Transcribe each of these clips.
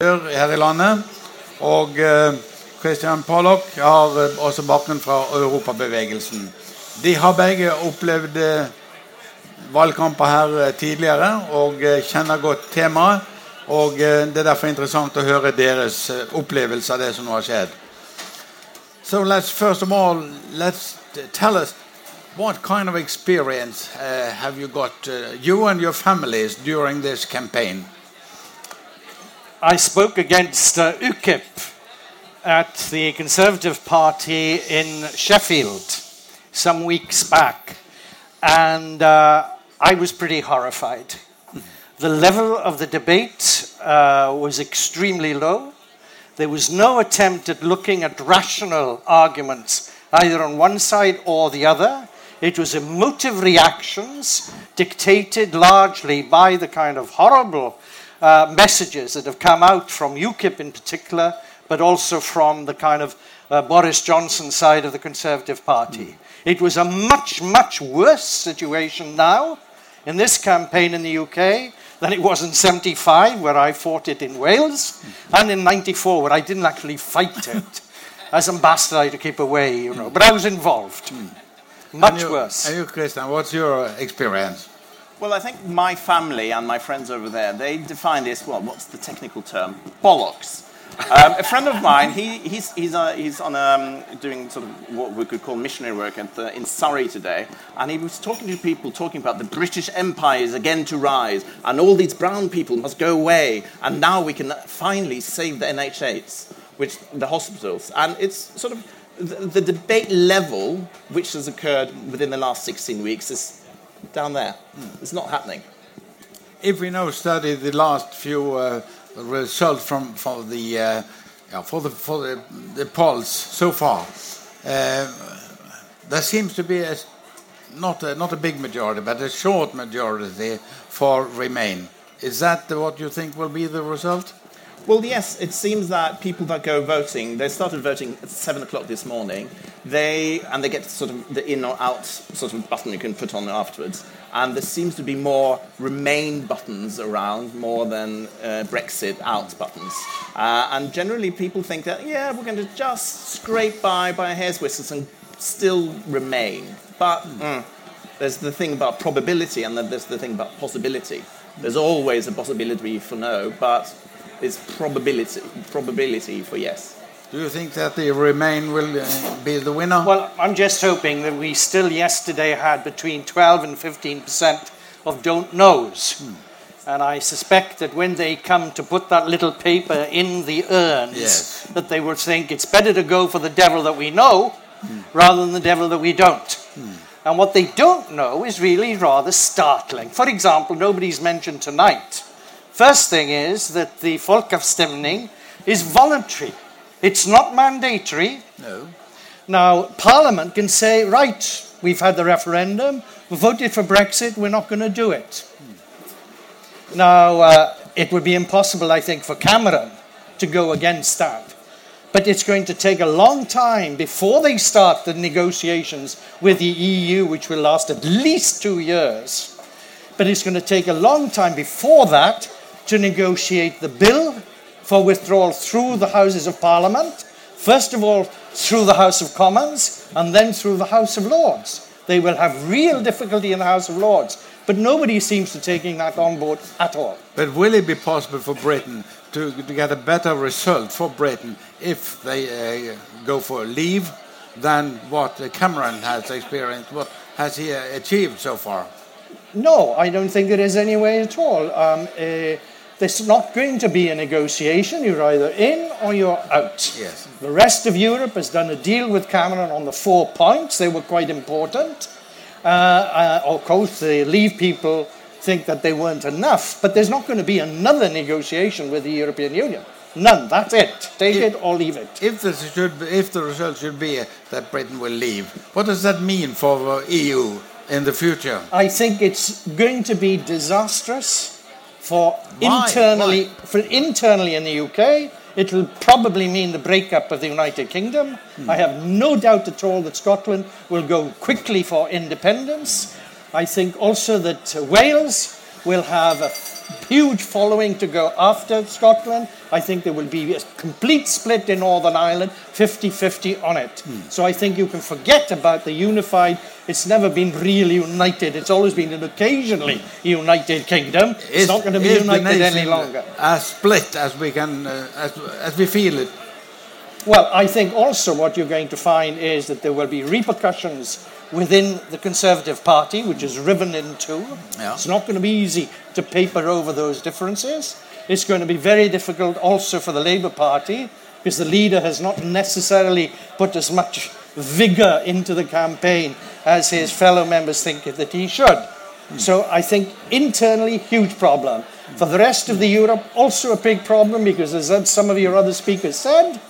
her i landet. Og eh, Christian Pollock har eh, også bakgrunn fra Europabevegelsen. De har begge opplevd eh, valgkamper her tidligere og kjenner godt temaet. Og det er derfor interessant å høre deres opplevelse av det som nå har skjedd. So let's first of all let's tell us what kind of experience uh, have you got uh, you and your families during this campaign? I spoke against uh, UKIP at the Conservative Party in Sheffield some weeks back, and uh, I was pretty horrified. The level of the debate uh, was extremely low. There was no attempt at looking at rational arguments either on one side or the other. It was emotive reactions dictated largely by the kind of horrible uh, messages that have come out from UKIP in particular, but also from the kind of uh, Boris Johnson side of the Conservative Party. It was a much, much worse situation now in this campaign in the UK than it was in 75, where I fought it in Wales, and in 94, where I didn't actually fight it. As ambassador, I had to keep away, you know, but I was involved. Much and you, worse. And you, Christian, what's your experience? Well, I think my family and my friends over there, they define this, well, what's the technical term? Bollocks. Um, a friend of mine, he, he's, he's, uh, he's on, um, doing sort of what we could call missionary work at the, in Surrey today, and he was talking to people, talking about the British Empire is again to rise, and all these brown people must go away, and now we can finally save the NHS, which the hospitals, and it's sort of the, the debate level which has occurred within the last 16 weeks is down there. It's not happening. If we now study the last few uh, results from for the uh, yeah, for the for the, the polls so far, uh, there seems to be a, not a, not a big majority, but a short majority for Remain. Is that what you think will be the result? Well, yes, it seems that people that go voting, they started voting at 7 o'clock this morning, they, and they get sort of the in or out sort of button you can put on afterwards. And there seems to be more Remain buttons around more than uh, Brexit out buttons. Uh, and generally, people think that, yeah, we're going to just scrape by by a hair's whiskers and still remain. But mm, there's the thing about probability, and then there's the thing about possibility. There's always a possibility for no, but it's probability probability for yes. Do you think that the Remain will uh, be the winner? Well, I'm just hoping that we still yesterday had between 12 and 15 percent of don't knows. Hmm. And I suspect that when they come to put that little paper in the urns, Yes. that they will think it's better to go for the devil that we know hmm. rather than the devil that we don't. Hmm. And what they don't know is really rather startling. For example, nobody's mentioned tonight. First thing is that the Volksabstimmung is voluntary. It's not mandatory. no. Now, Parliament can say, right, we've had the referendum, we voted for Brexit, we're not going to do it. Now, uh, it would be impossible, I think, for Cameron to go against that. But it's going to take a long time before they start the negotiations with the EU, which will last at least two years. But it's going to take a long time before that to negotiate the bill for withdrawal through the Houses of Parliament. First of all, through the House of Commons, and then through the House of Lords. They will have real difficulty in the House of Lords. But nobody seems to be taking that on board at all. But will it be possible for Britain to, to get a better result for Britain if they uh, go for leave than what Cameron has experienced? What has he uh, achieved so far? No, I don't think there is any way at all. Um, uh, there's not going to be a negotiation. You're either in or you're out. Yes. The rest of Europe has done a deal with Cameron on the four points. They were quite important. Uh, uh, of course, the Leave people think that they weren't enough, but there's not going to be another negotiation with the European Union. None. That's it. Take If- it or leave it. If the, should, if the result should be uh, that Britain will leave, what does that mean for the EU in the future? I think it's going to be disastrous for Why? internally Why? for internally in the UK. It will probably mean the breakup of the United Kingdom. Hmm. I have no doubt at all that Scotland will go quickly for independence. I think also that Wales will have a huge following to go after Scotland. I think there will be a complete split in Northern Ireland, 50 50 on it. So I think you can forget about the unified. It's never been really united. It's always been an occasionally united kingdom. It's not going to be united any longer. As split as we can, uh, as, as we feel it. Well, I think also what you're going to find is that there will be repercussions within the Conservative Party, which is riven in two. Yeah. It's not going to be easy to paper over those differences. It's going to be very difficult also for the Labour Party because the leader has not necessarily put as much vigour into the campaign as his fellow members think that he should. Hmm. So I think internally, huge problem. For the rest of the Europe, also a big problem because, as some of your other speakers said,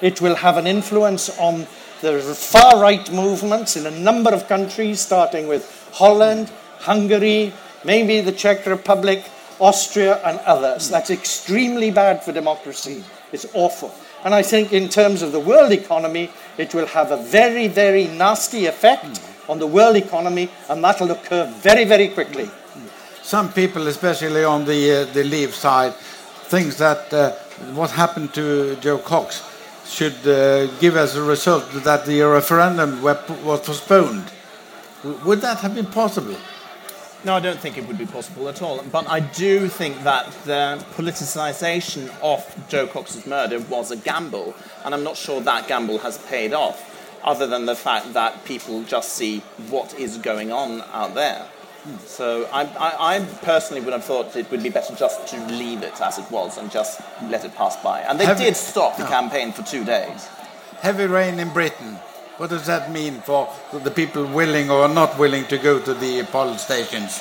it will have an influence on the far right movements in a number of countries, starting with Holland, Hungary, maybe the Czech Republic, Austria, and others. That's extremely bad for democracy. It's awful. And I think, in terms of the world economy, it will have a very, very nasty effect on the world economy, and that'll occur very, very quickly. Some people, especially on the uh, the Leave side, think that uh, what happened to Jo Cox should uh, give as a result that the referendum was postponed. Would that have been possible? No, I don't think it would be possible at all. But I do think that the politicisation of Jo Cox's murder was a gamble, and I'm not sure that gamble has paid off, other than the fact that people just see what is going on out there. So I, I, I personally would have thought it would be better just to leave it as it was and just let it pass by. And they Have- did stop the No. campaign for two days. Heavy rain in Britain. What does that mean for the people willing or not willing to go to the poll stations?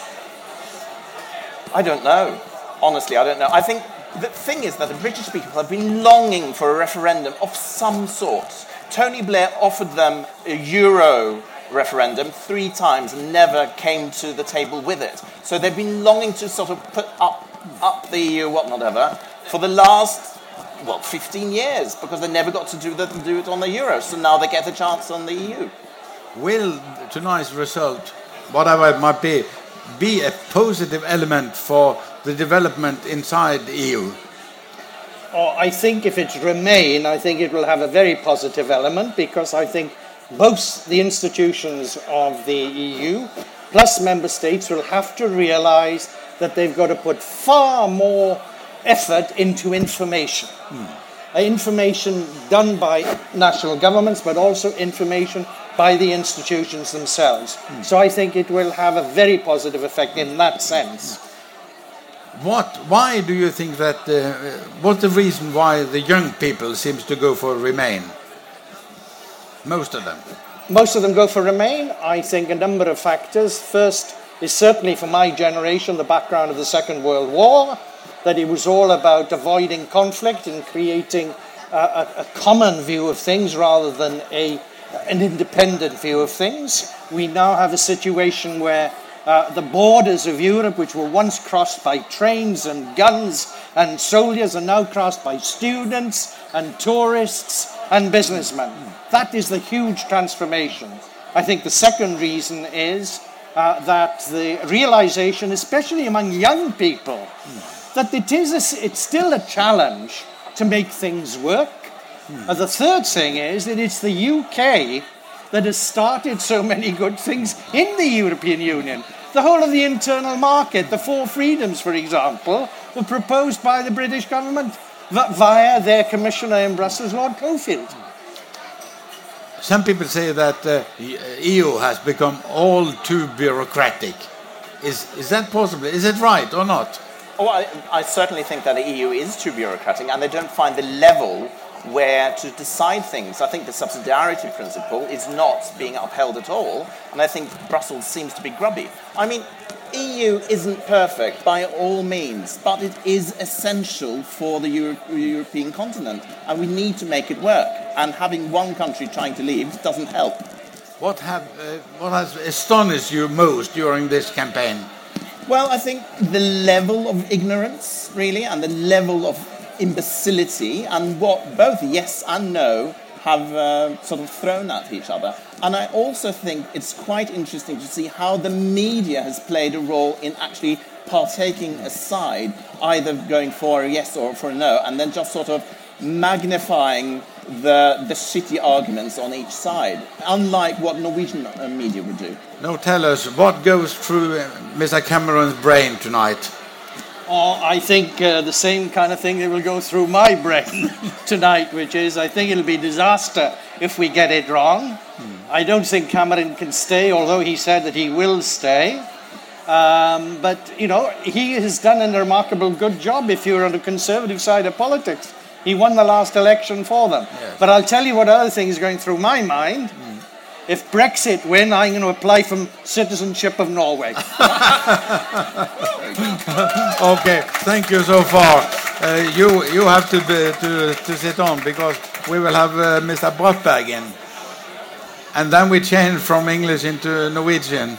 I don't know. Honestly, I don't know. I think the thing is that the British people have been longing for a referendum of some sort. Tony Blair offered them a Euro referendum three times and never came to the table with it. So they've been longing to sort of put up up the uh, EU, what not ever, for the last well 15 years because they never got to do, the, do it on the Euro. So now they get a chance on the EU. Will tonight's result, whatever it might be, be a positive element for the development inside the EU? Oh, I think if it's Remain, I think it will have a very positive element because I think both the institutions of the EU plus member states will have to realize that they've got to put far more effort into information. Uh, Information done by national governments, but also information by the institutions themselves. So I think it will have a very positive effect in that sense. What? Why do you think that? Uh, what's the reason why the young people seems to go for Remain? Most of them. Most of them go for Remain. I think a number of factors. First is certainly for my generation the background of the Second World War, that it was all about avoiding conflict and creating a, a, common view of things rather than a, an independent view of things. We now have a situation where uh, the borders of Europe, which were once crossed by trains and guns and soldiers, are now crossed by students and tourists and businessmen. That is the huge transformation. I think the second reason is uh, that the realization, especially among young people, that it is a it's still a challenge to make things work. Uh, the third thing is that it's the UK that has started so many good things in the European Union. The whole of the internal market, the four freedoms, for example, were proposed by the British government via their commissioner in Brussels, Lord Cockfield. Some people say that uh, the EU has become all too bureaucratic. Is is that possible? Is it right or not? Oh, I, I certainly think that the EU is too bureaucratic and they don't find the level where to decide things. I think the subsidiarity principle is not being upheld at all, and I think Brussels seems to be grubby. I mean, EU isn't perfect by all means, but it is essential for the Euro- European continent, and we need to make it work. And having one country trying to leave doesn't help. What have uh, what has astonished you most during this campaign? Well, I think the level of ignorance, really, and the level of imbecility, and what both yes and no have uh, sort of thrown at each other. And I also think it's quite interesting to see how the media has played a role in actually partaking a side, either going for a yes or for a no, and then just sort of magnifying the, the shitty arguments on each side, unlike what Norwegian uh, media would do. Now tell us what goes through uh, Mr. Cameron's brain tonight. I think uh, the same kind of thing that will go through my brain tonight, which is I think it'll be disaster if we get it wrong. I don't think Cameron can stay, although he said that he will stay. Um, but, you know, he has done a remarkable good job if you're on the conservative side of politics. He won the last election for them. Yes. But I'll tell you what other thing is going through my mind. If Brexit win, I'm going to apply for citizenship of Norway. Okay, thank you so far. Uh, you you have to, be, to to sit on because we will have uh, Mr. Brattberg in, and then we change from English into Norwegian.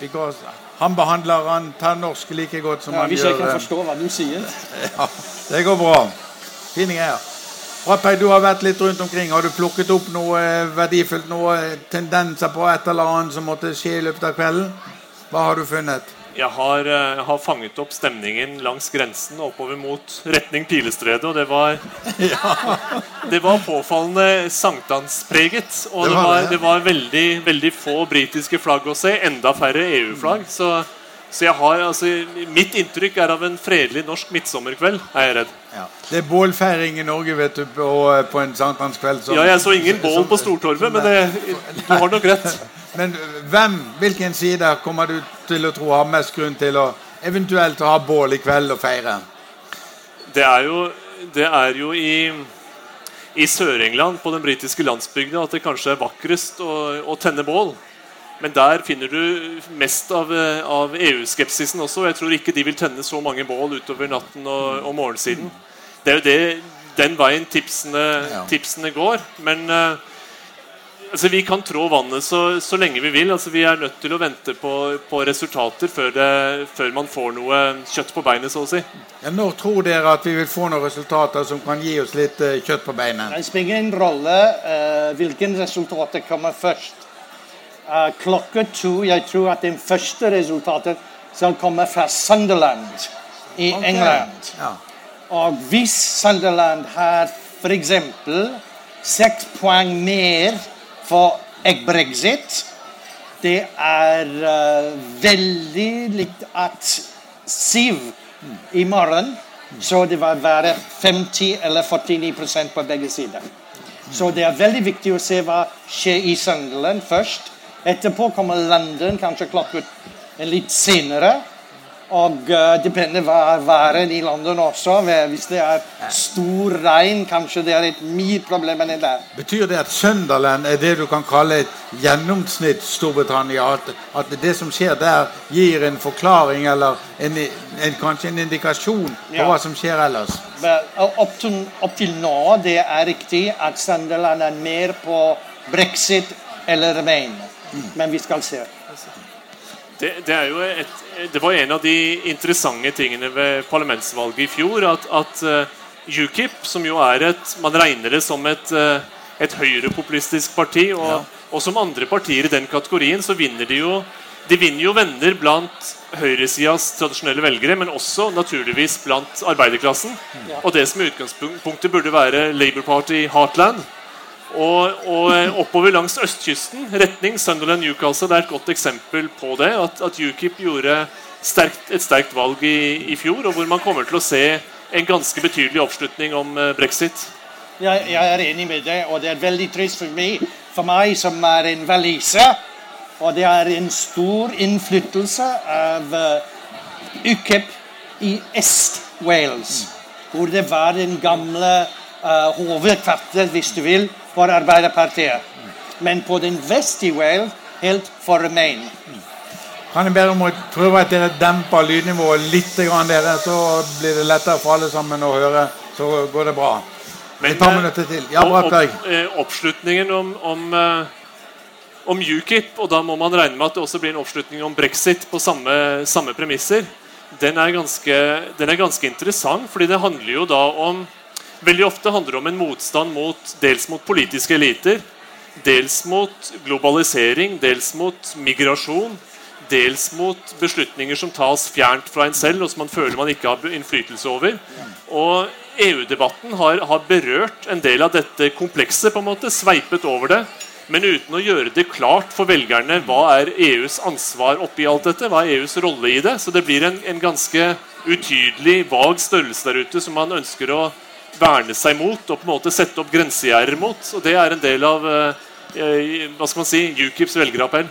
Because han behandler han tar norsk like godt som Ja, han hvis jeg kan eh, forstå hva du sier. Ja, det går bra. Fine greier. Brattberg, du har vært litt rundt omkring. Har du plukket opp noe eh, verdifullt, noe eh, tendenser på et eller annet som måtte skje i løpet av kvelden? Hva har du funnet? Jeg har, jeg har fanget opp stemningen langs grensen oppover mot retning Pilestredet, og det var Det var påfallende sankthanspreget. Og Det det var var, det. det var veldig, veldig få britiske flagg å se. Enda færre EU-flagg. Så, så jeg har, altså, mitt inntrykk er av en fredelig norsk midtsommerkveld, er jeg redd. Ja. Det er bålfeiring i Norge vet du, på, på en sankthanskveld. Ja, jeg så ingen bål på Stortorvet, men det, du har nok rett. Men hvem, hvilken side kommer du til å tro har mest grunn til å eventuelt ha bål i kveld og feire? Det er jo, det er jo i, i Sør-England, på den britiske landsbygda, at det kanskje er vakrest å, å tenne bål. Men der finner du mest av, eh, av EU-skepsisen også. Jeg tror ikke de vil tenne så mange bål utover natten og, og morgensiden. Det er jo det, den veien tipsene, Ja. tipsene går. Men uh, altså, vi kan trå vannet så, så lenge vi vil. Altså, vi er nødt til å vente på, på resultater før, det, før man får noe kjøtt på beinet, så å si. Ja, når tror dere at vi vil få noen resultater som kan gi oss litt uh, kjøtt på beinet? Det spiller ingen rolle uh, hvilken resultater kommer først. Uh, klokka to Jeg tror at det første resultatet som kommer fra Sunderland i okay. England. Ja. Og hvis Sunderland har f.eks. seks poeng mer for brexit Det er uh, veldig likt at Siv i morgen så det vil være 50 eller 49% på begge sider. Så det er veldig viktig å se hva skjer i Sunderland først. Etterpå kommer London kanskje klokken litt senere. Og uh, det depender hva været i London også. Hvis det er stor regn, kanskje det er et mye problem enn det der. Betyr det at Sunderland er det du kan kalle et gjennomsnitt Storbritannia? At, at det som skjer der, gir en forklaring eller en, en, kanskje en indikasjon på Ja. hva som skjer ellers? Opp, til, opp til nå det er riktig at Sunderland er mer på brexit eller remain. Men vi skal se. Det, det, er jo et, det var en av de interessante tingene ved parlamentsvalget i fjor. At, at eh, UKIP, som jo er et Man regner det som et, eh, et høyrepopulistisk parti. Og, og som andre partier i den kategorien så vinner de jo De vinner jo venner blant høyresidas tradisjonelle velgere, men også naturligvis blant arbeiderklassen. Og det som i utgangspunktet burde være Labour Party Heartland. Og, og eh, oppover langs østkysten, retning Sunderland Newcastle, det er et godt eksempel på det. At, at UKIP gjorde sterkt, et sterkt valg i, i fjor, og hvor man kommer til å se en ganske betydelig oppslutning om eh, brexit. Jeg, jeg er enig med deg, og det er veldig trist for meg, for meg som er en waliser. Og det er en stor innflytelse av uh, UKIP i Est-Wales, hvor det var den gamle uh, hovedkvarteret, hvis du vil, for Arbeiderpartiet. Men på den vestlige Wales helt for Remain. Kan jeg be om å prøve at dere demper lydnivået litt, dere, så blir det lettere for alle sammen å høre. Så går det bra. Et par eh, minutter til. Ja, bra, opp- eh, oppslutningen om, om, eh, om UKIP, og da må man regne med at det også blir en oppslutning om brexit på samme, samme premisser, den er, ganske, den er ganske interessant. fordi det handler jo da om Veldig ofte handler om en motstand mot, dels mot politiske eliter, dels mot globalisering, dels mot migrasjon, dels mot beslutninger som tas fjernt fra en selv, og som man føler man ikke har innflytelse over. Og EU-debatten har, har, berørt en del av dette komplekset, på en måte, sveipet over det. Men uten å gjøre det klart for velgerne hva er EUs ansvar oppi alt dette. Hva er EUs rolle i det? Så det blir en, en ganske utydelig, vag størrelse der ute som man ønsker å verne seg mot og på en måte sette opp grensegjerder mot. Og det er en del av eh, eh hva skal man si, UKIPs velgerappell.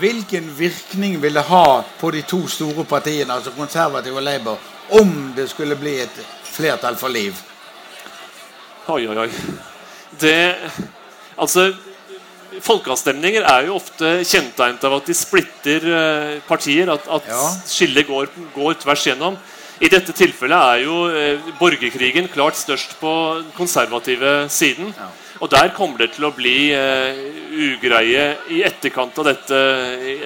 Hvilken virkning vil det ha på de to store partiene, altså konservative og Labour, om det skulle bli et flertall for liv? Oi, oi, oi. Det Altså Folkeavstemninger er jo ofte kjennetegnet av at de splitter uh, partier. At, at ja. skillet går, går, tvers gjennom. I dette tilfellet er jo uh, borgerkrigen klart størst på den konservative siden. Og der kommer det til å bli uh, ugreie i etterkant av dette,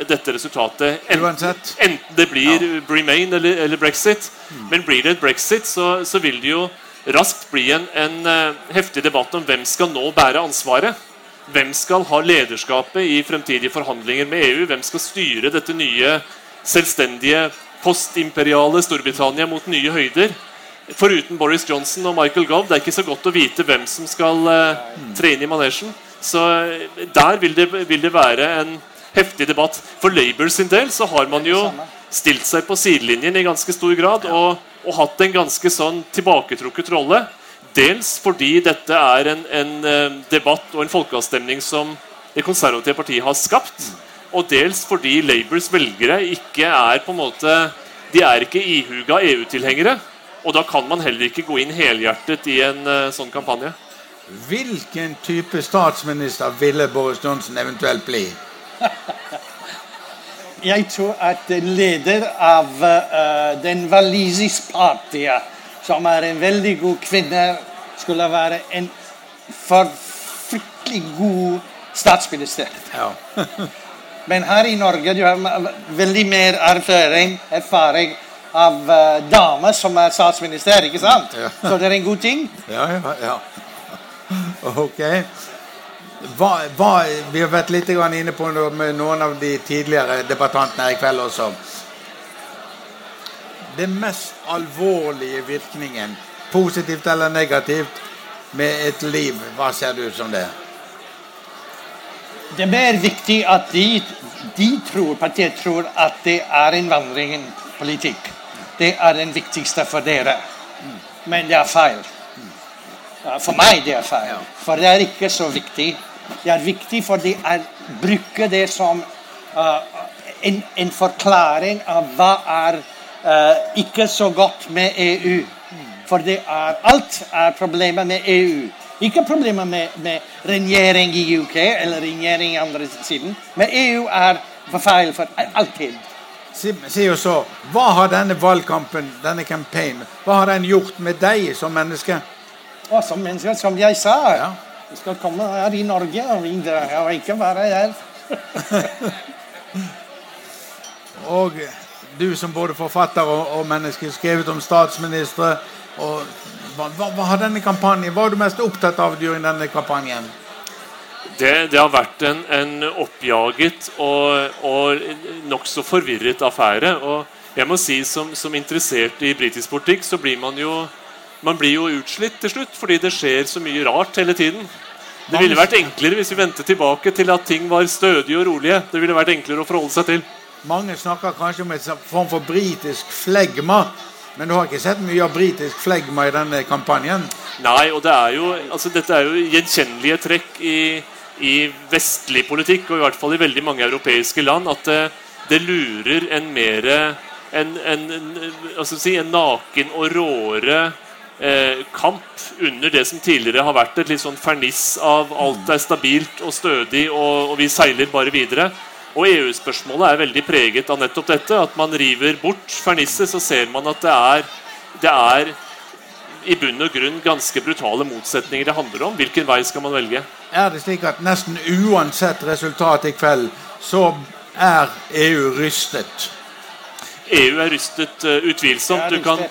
dette resultatet. Enten, enten, det blir. Remain eller, eller brexit. Mm. Men blir det et brexit, så, så, vil det jo raskt bli en, en uh, heftig debatt om hvem skal nå bære ansvaret. Hvem skal ha lederskapet i fremtidige forhandlinger med EU? Hvem skal styre dette nye, selvstendige, postimperiale Storbritannia mot nye høyder? Foruten Boris Johnson og Michael Gove. Det er ikke så godt å vite hvem som skal uh, tre inn i manesjen. Så uh, der vil det, vil det, være en heftig debatt. For Labour sin del så har man jo stilt seg på sidelinjen i ganske stor grad og, og hatt en ganske sånn tilbaketrukket rolle. Dels fordi dette er en, en uh, debatt og en folkeavstemning som det konservative partiet har skapt. Og dels fordi Labours velgere ikke er på en måte De er ikke ihuga EU-tilhengere. Og da kan man heller ikke gå inn helhjertet i en uh, sånn kampanje. Hvilken type statsminister ville Boris Johnson eventuelt bli? Jeg tror at leder av uh, den walisiske partiet, som er en veldig god kvinne, skulle være en forfryktelig god statsminister. Ja. Men her i Norge du har veldig mer erfaring, erfaring av uh, damer som er statsminister, ikke sant? Ja. Så det er en god ting? Ja, ja. ja. Ok. Hva, hva, vi har vært litt inne på med noen av de tidligere debattantene i kveld også. Det mest alvorlige virkningen, positivt eller negativt, med et liv, hva ser det ut som det? Det er viktig at de, de tror, partiet tror at det er innvandringspolitikk. Det er den viktigste for dere. Men det er feil. For meg det er feil. For det er ikke så viktig. Det er viktig for de å bruke det som uh, en, en, forklaring av hva er uh, ikke så godt med EU. For det er, alt er problemer med EU. Ikke problemer med, med regjering i UK eller regjering i andre siden. Men EU er for feil for alltid. Si jo så, Hva har denne valgkampen, denne campaignen, hva har den gjort med deg som menneske? Og som menneske, som jeg sa. Ja. Jeg skal komme her i Norge og videre, og ikke være her. og du som både forfatter og, og menneske, skrevet om statsministre. Og, hva, hva, har denne kampanjen, hva er du mest opptatt av during denne kampanjen? Det, det, har vært en, en oppjaget og, og nokså forvirret affære. Og jeg må si som, som interessert i britisk politikk, så blir man jo man blir jo utslitt til slutt fordi det skjer så mye rart hele tiden. Det ville vært enklere hvis vi ventet tilbake til at ting var stødige og rolige. Det ville vært enklere å forholde seg til. Mange snakker kanskje om en form for britisk flegma. Men du har ikke sett mye av britisk flegma i denne kampanjen? Nei, og det er jo, altså, dette er jo gjenkjennelige trekk i i vestlig politikk, og i hvert fall i veldig mange europeiske land, at det, det lurer en mer en, en, en, si, en, naken og råere eh, kamp under det som tidligere har vært et litt sånn ferniss av alt er stabilt og stødig, og, og vi seiler bare videre. Og EU-spørsmålet er veldig preget av nettopp dette. At man river bort fernisset, så ser man at det er, det er i bunn og grunn ganske brutale motsetninger det handler om. Hvilken vei skal man velge? Er det slik at nesten uansett resultat i kveld, så er EU rystet? EU er rystet uh, utvilsomt. Du kan,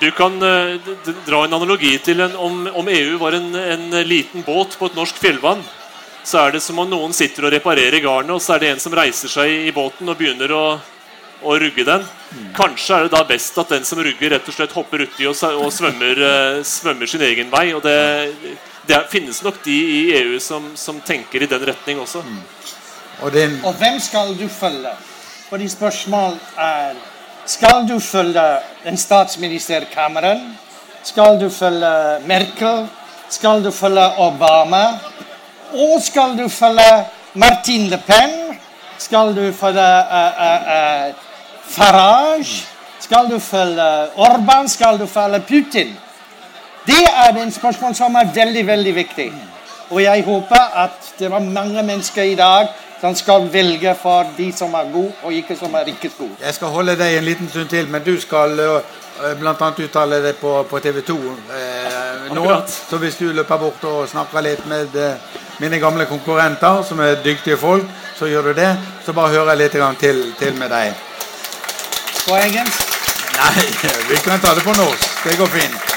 du kan uh, dra en analogi til en, om, om, EU var en, en, liten båt på et norsk fjellvann. Så er det som om noen sitter og reparerer garnet, og så er det en som reiser seg i båten og begynner å å rugge den. Kanskje er det da best at den som rugger, rett og slett hopper uti og, og svømmer, eh, svømmer sin egen vei. Og det, det er- finnes nok de i EU som, som tenker i den retning også. Og den... Og hvem skal du følge? Fordi spørsmål er Skal du følge en statsminister Cameron? Skal du følge Merkel? Skal du følge Obama? Og skal du følge Martin Le Pen? Skal du følge uh, uh, eh, Farage? Skal du følge Orban? Skal du følge Putin? Det er en spørsmål som er veldig, veldig viktig. Og jeg håper at det var mange mennesker i dag som skal velge for de som er gode, og ikke som er ikke gode. Jeg skal holde deg en liten stund til, men du skal uh, bl.a. uttale deg på, på TV 2 eh, nå. Så hvis du løper bort og snakker litt med eh, mine gamle konkurrenter, som er dyktige folk, så gjør du det. Så bare hører jeg litt til, til med deg. På engelsk? Nei, vi kan ta det på norsk. Det går fint.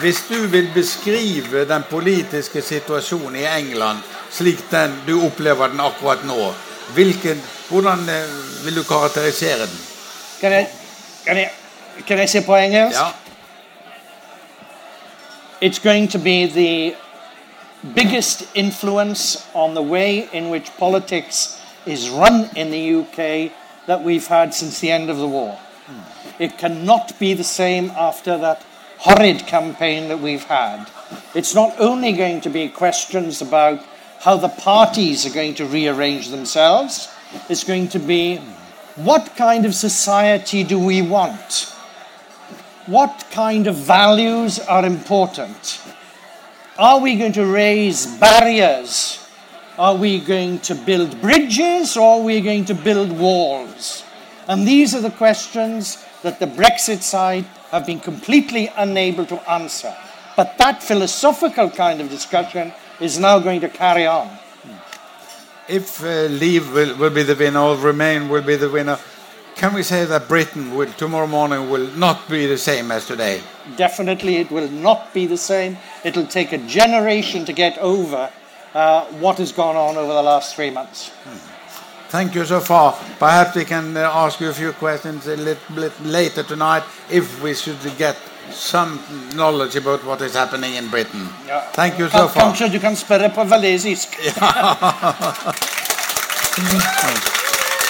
Hvis du vil beskrive den politiske situasjonen i England slik den, du opplever den akkurat nå, hvilken, hvordan eh, vil du karakterisere den? Kan jeg, kan jeg, kan jeg se på engelsk? Ja. It's going to be the biggest influence on the way in which politics is run in the UK that we've had since the end of the war. Hmm. It cannot be the same after that horrid campaign that we've had. It's not only going to be questions about how the parties are going to rearrange themselves, it's going to be what kind of society do we want? What kind of values are important? Are we going to raise barriers? Are we going to build bridges or are we going to build walls? And these are the questions that the Brexit side have been completely unable to answer. But that philosophical kind of discussion is now going to carry on. If uh, Leave will, will be the winner or Remain will be the winner, can we say that Britain will tomorrow morning will not be the same as today? Definitely, it will not be the same. It'll take a generation to get over uh, what has gone on over the last three months. Thank you so far. Perhaps we can uh, ask you a few questions a little bit later tonight if we should get some knowledge about what is happening in Britain. Ja. Thank you so far. Kanskje du kan spørre på walisisk? Ja.